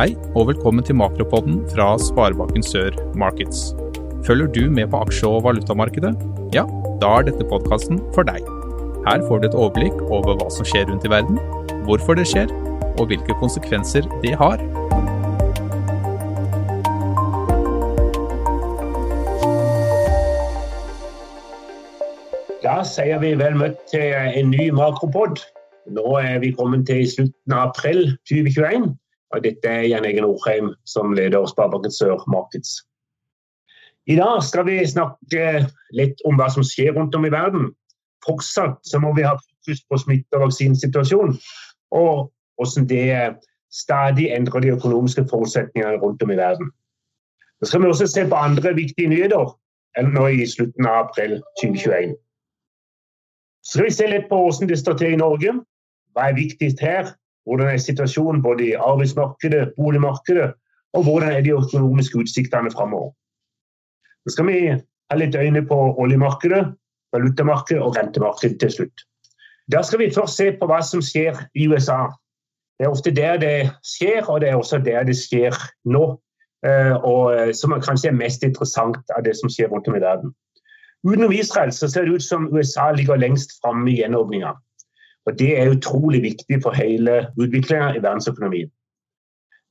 Hei, og velkommen til Makropodden fra Sparebanken Sør Markets. Følger du med på aksje- og valutamarkedet? Ja, da er dette podkasten for deg. Her får du et overblikk over hva som skjer rundt i verden, hvorfor det skjer, og hvilke konsekvenser det har. Da sier vi vel møtt til en ny makropod. Nå er vi kommet til slutten av april 2021. Dette er Jan Egen Orheim som leder Sparebanken Sør Markets. I dag skal vi snakke litt om hva som skjer rundt om i verden. Fortsatt så må vi ha fokus på smitte- og vaksinesituasjonen, og hvordan det stadig endrer de økonomiske forutsetningene rundt om i verden. Så skal vi også se på andre viktige nyheter nå i slutten av april 2021. Så skal vi se litt på hvordan det står til i Norge. Hva er viktigst her? Hvordan er situasjonen både i arbeidsmarkedet, boligmarkedet, og hvordan er de økonomiske utsiktene framover. Så skal vi ha litt øyne på oljemarkedet, valutamarkedet og rentemarkedet til slutt. Da skal vi først se på hva som skjer i USA. Det er ofte der det skjer, og det er også der det skjer nå. Og som kanskje er mest interessant av det som skjer rundt om i verden. Utenom Israel så ser det ut som USA ligger lengst framme i gjenåpninga. Og Det er utrolig viktig for hele utviklinga i verdensøkonomien.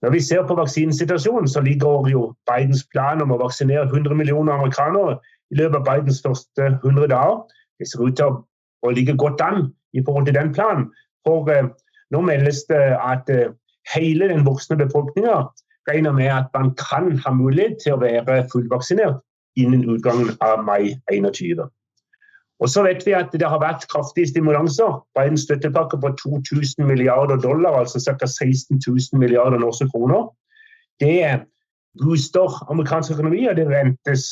Når vi ser på vaksinesituasjonen, så ligger jo Bidens plan om å vaksinere 100 millioner amerikanere i løpet av Bidens første 100 dager. Det ser ut til å ligge godt an i forhold til den planen. For eh, nå meldes det at eh, hele den voksne befolkninga regner med at man kan ha mulighet til å være fullvaksinert innen utgangen av mai 2021. Og så vet vi at det har vært kraftige stimulanser. Bidens støttepakke på 2000 milliarder dollar, altså ca. 16 000 milliarder norske kroner. Det booster amerikansk økonomi, og det ventes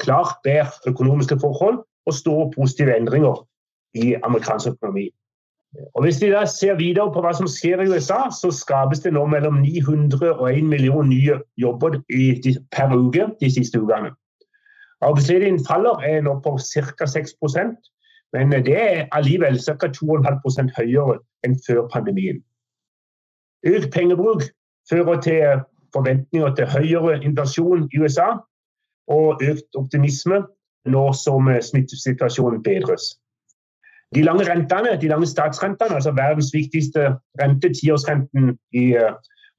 klart bedre økonomiske forhold og store positive endringer i amerikansk økonomi. Og Hvis vi da ser videre på hva som skjer i USA, så skapes det nå mellom 900 og 1 million nye jobber per uke de siste ukene. Arbeidsledigheten faller er nå på ca. 6% men det er allikevel ca. 2,5% høyere enn før pandemien. Økt pengebruk fører til forventninger til høyere inflasjon i USA og økt optimisme nå som smittesituasjonen bedres. De lange rentene, de lange statsrentene, altså verdens viktigste rente, tiårsrenten i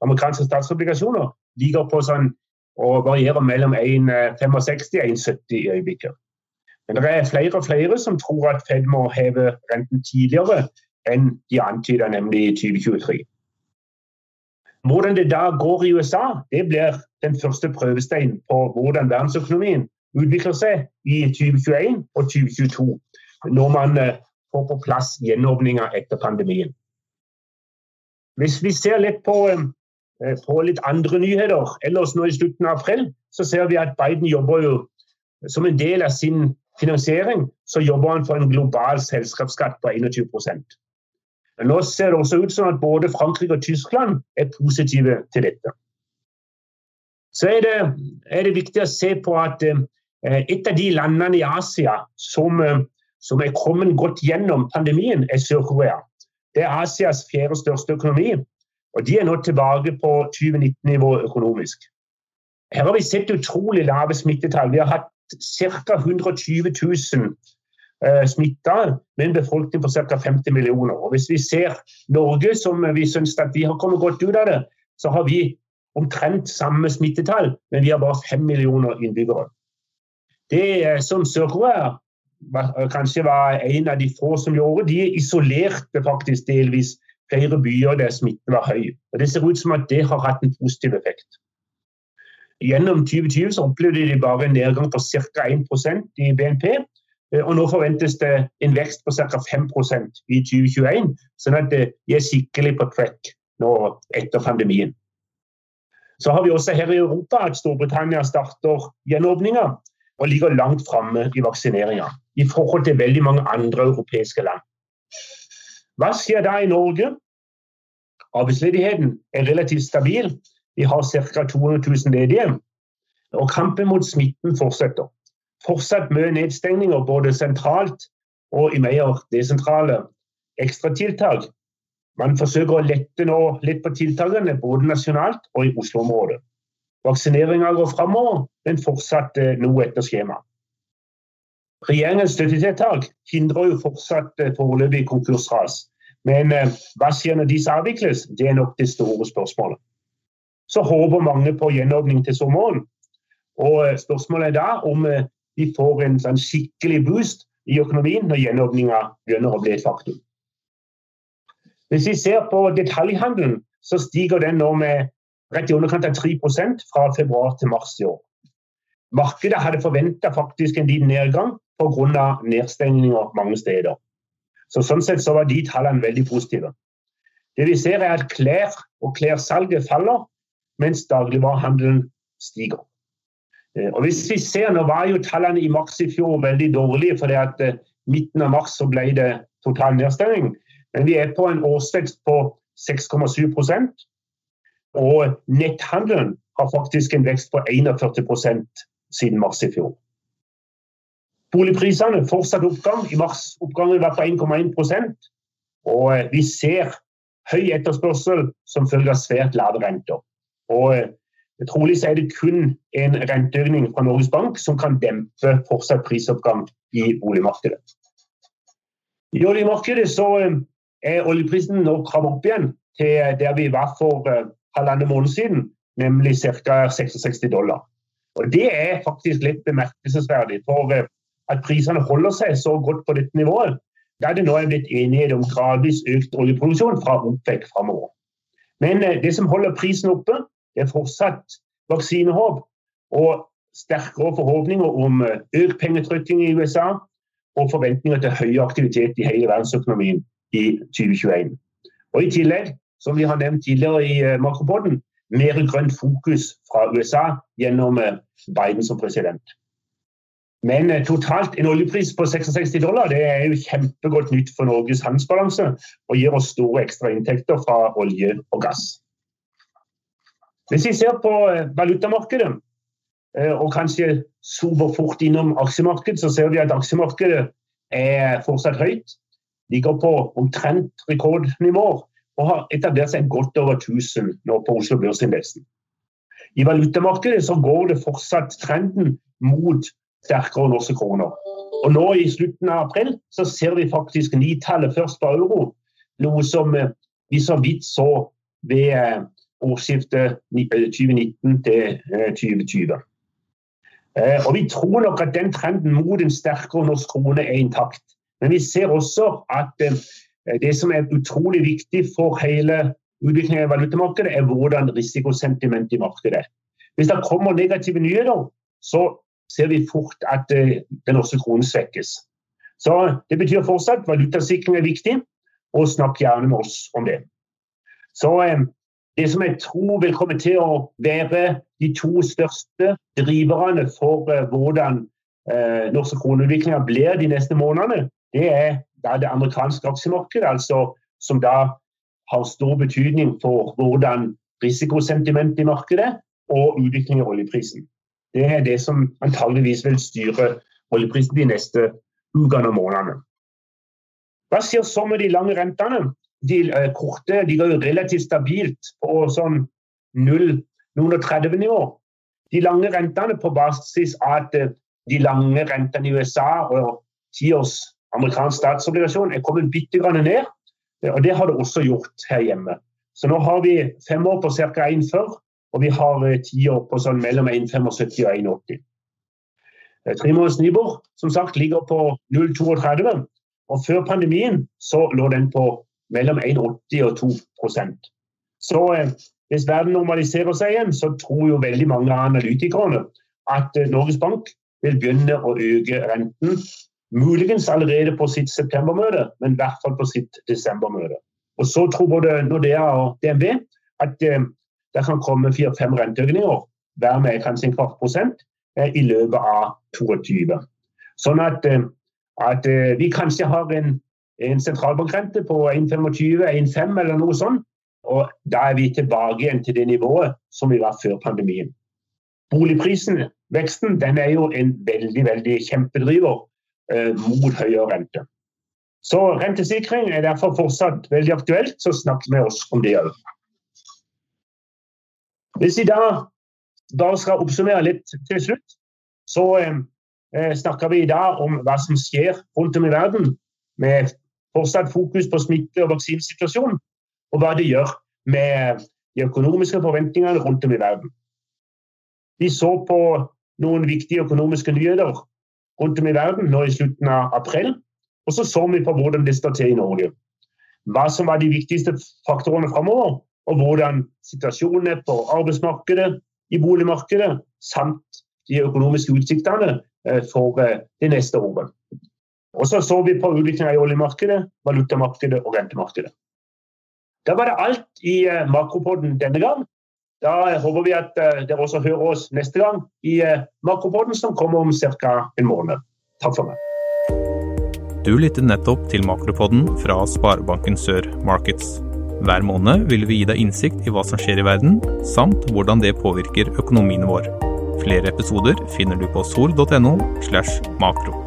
amerikanske statsobligasjoner, ligger på sånn og varierer mellom 1,65 og 1,70 i øyeblikket. Men det er flere og flere som tror at Fed må heve renten tidligere enn de antyder, nemlig i 2023. Hvordan det da går i USA, det blir den første prøvesteinen på hvordan verdensøkonomien utvikler seg i 2021 og 2022, når man får på plass gjenåpninga etter pandemien. Hvis vi ser litt på på litt andre nyheter. Ellers nå i slutten av april så ser vi at Biden jobber jo som en del av sin finansiering så jobber han for en global selskapsskatt på 21 Men Nå ser det også ut som at både Frankrike og Tyskland er positive til dette. Så er det, er det viktig å se på at et av de landene i Asia som, som er kommet godt gjennom pandemien, er Sør-Korea. Det er Asias fjerde største økonomi. Og De er nå tilbake på 2019-nivå økonomisk. Her har vi sett utrolig lave smittetall. Vi har hatt ca. 120 000 uh, smitta med en befolkning på ca. 50 millioner. Og Hvis vi ser Norge, som vi syns vi har kommet godt ut av det, så har vi omtrent samme smittetall, men vi har bare 5 millioner innbyggere. Det som Sør-Korea kanskje var en av de få som gjorde, de isolerte faktisk delvis flere byer der smitten var høy. Og Det ser ut som at det har hatt en positiv effekt. Gjennom 2020 så opplevde de bare en nedgang på ca. 1% i BNP. Og nå forventes det en vekst på ca. 5% i 2021, sånn at de er skikkelig på track nå etter pandemien. Så har vi også her i Europa at Storbritannia starter gjenåpninga og ligger langt framme i vaksineringa i forhold til veldig mange andre europeiske land. Hva skjer da i Norge? Arbeidsledigheten er relativt stabil. Vi har ca. 200 000 ledige. Og kampen mot smitten fortsetter. Fortsatt mye nedstengninger både sentralt og i mer desentrale ekstratiltak. Man forsøker å lette nå litt på tiltakene både nasjonalt og i Oslo-området. Vaksineringa går framover, men fortsatt eh, noe etter skjema. Regjeringens støttetiltak hindrer jo fortsatt eh, foreløpig konkursras. Men eh, hva skjer når disse avvikles? Det er nok det store spørsmålet. Så håper mange på gjenåpning til sommeren. Og spørsmålet er da om vi får en sånn skikkelig boost i økonomien når gjenåpninga begynner å bli et faktum. Hvis vi ser på detaljhandelen, så stiger den nå med rett i underkant av 3 fra februar til mars i år. Markedet hadde forventa en liten nedgang pga. nedstengninger mange steder. Så Sånn sett så var de tallene veldig positive. Det vi ser er at klær og klærsalget faller, mens dagligvarehandelen stiger. Eh, og hvis vi ser, Nå var jo tallene i mars i fjor veldig dårlige, fordi eh, midten av mars så ble det total nedstenging. Men vi er på en årsvekst på 6,7% og netthandelen har faktisk en vekst på 41% siden mars i fjor. Boligprisene fortsatt oppgang. I mars oppgangen var på 1,1% Og eh, vi ser høy etterspørsel som følge av svært lave renter. Og eh, Trolig er det kun en renteøkning fra Norges Bank som kan dempe fortsatt prisoppgang i boligmarkedet. I oljemarkedet eh, er oljeprisen nå kravd opp igjen til der vi var for halvannen måned siden, nemlig ca. 66 dollar. Og Det er faktisk litt bemerkelsesverdig. For at prisene holder seg så godt på dette nivået, da er det nå blitt enighet om gradvis økt oljeproduksjon fra OPEC framover. Men eh, det som holder prisen oppe, det er fortsatt vaksinehåp og sterkere forhåpninger om eh, økt pengetrykking i USA og forventninger til høy aktivitet i hele verdensøkonomien i 2021. Og I tillegg som vi har nevnt tidligere i eh, makropoden, mer grønt fokus fra USA gjennom Biden som president. Men eh, totalt en oljepris på 66 dollar det er jo kjempegodt nytt for Norges handelsbalanse og gir oss store ekstra inntekter fra olje og gass. Hvis vi ser på valutamarkedet, og kanskje sover fort innom aksjemarkedet, så ser vi at aksjemarkedet er fortsatt høyt. Ligger på omtrent rekordnivåer og har etablert seg godt over 1000 nå på Oslo Børsindeksen. I valutamarkedet så går det fortsatt trenden mot sterkere norske kroner. Og nå i slutten av april så ser vi faktisk nitallet først på euro, noe som eh, vi så vidt så ved eh, årsskiftet 2019 til 2020. Eh, og Vi tror nok at den trenden mot en sterkere norsk krone er intakt. Men vi ser også at Eh, det som er utrolig viktig for hele utviklingen i valutamarkedet, er hvordan risikosentimentet i markedet er. Hvis det kommer negative nyheter, så ser vi fort at eh, den norske kronen svekkes. Så Det betyr fortsatt at valutasikring er viktig, og snakk gjerne med oss om det. Så eh, Det som jeg tror vil komme til å være de to største driverne for hvordan norske kroneutvikling blir de neste månedene, det er det amerikanske aksjemarkedet, altså, som da har stor betydning for hvordan risikosentimentet i markedet og utvikling i oljeprisen. Det er det som antageligvis vil styre oljeprisen de neste ukene og månedene. Hva skjer så med de lange rentene? De eh, korte ligger jo relativt stabilt på sånn 0-30-nivå. De lange rentene på basis av at uh, de lange rentene i USA og tiårs amerikansk statsobligasjon er kommet bitte grann ned. og Det har det også gjort her hjemme. Så nå har vi fem år på ca. 1,40, og vi har tider på sånn mellom 1,75 og 1,80. Eh, Tremåneders Nibor som sagt, ligger på 0,32, og før pandemien så lå den på mellom 1,80 og 2% Så eh, hvis verden normaliserer seg igjen, så tror jo veldig mange av analytikerne at eh, Norges Bank vil begynne å øke renten Muligens allerede på sitt septembermøte, men i hvert fall på sitt desembermøte. Og Så tror både Nordea og DNB at eh, det kan komme fire-fem renteøkninger, hver med kanskje en kvart prosent, eh, i løpet av 2022. Sånn at, eh, at eh, vi kanskje har en, en sentralbankrente på 1,25-1,5 eller noe sånt. Og da er vi tilbake igjen til det nivået som vi var før pandemien. Boligprisen, veksten, den er jo en veldig veldig kjempedriver Eh, mot høyere rente. Så rentesikring er derfor fortsatt veldig aktuelt, så snakk med oss om det òg. Hvis vi da bare skal oppsummere litt til slutt, så eh, snakker vi i dag om hva som skjer rundt om i verden, med fortsatt fokus på smitte- og vaksinesituasjonen, og hva det gjør med de økonomiske forventningene rundt om i verden. Vi så på noen viktige økonomiske nyheter rundt om i verden nå i slutten av april, og så så vi på hvordan det står til i Norge. Hva som var de viktigste faktorene framover, og hvordan situasjonen er på arbeidsmarkedet, i boligmarkedet, samt de økonomiske utsiktene eh, for eh, det neste året. Og så så vi på utviklinga i oljemarkedet, valutamarkedet og rentemarkedet. Da var det alt i Makropoden Makropodden denne gang. Da håper vi at dere også hører oss neste gang i Makropodden, som kommer om ca. en måned. Takk for meg. Du lyttet nettopp til Makropodden fra Sparebanken Sør Markets. Hver måned vil vi gi deg innsikt i hva som skjer i verden, samt hvordan det påvirker økonomien vår. Flere episoder finner du på sol.no slash makro.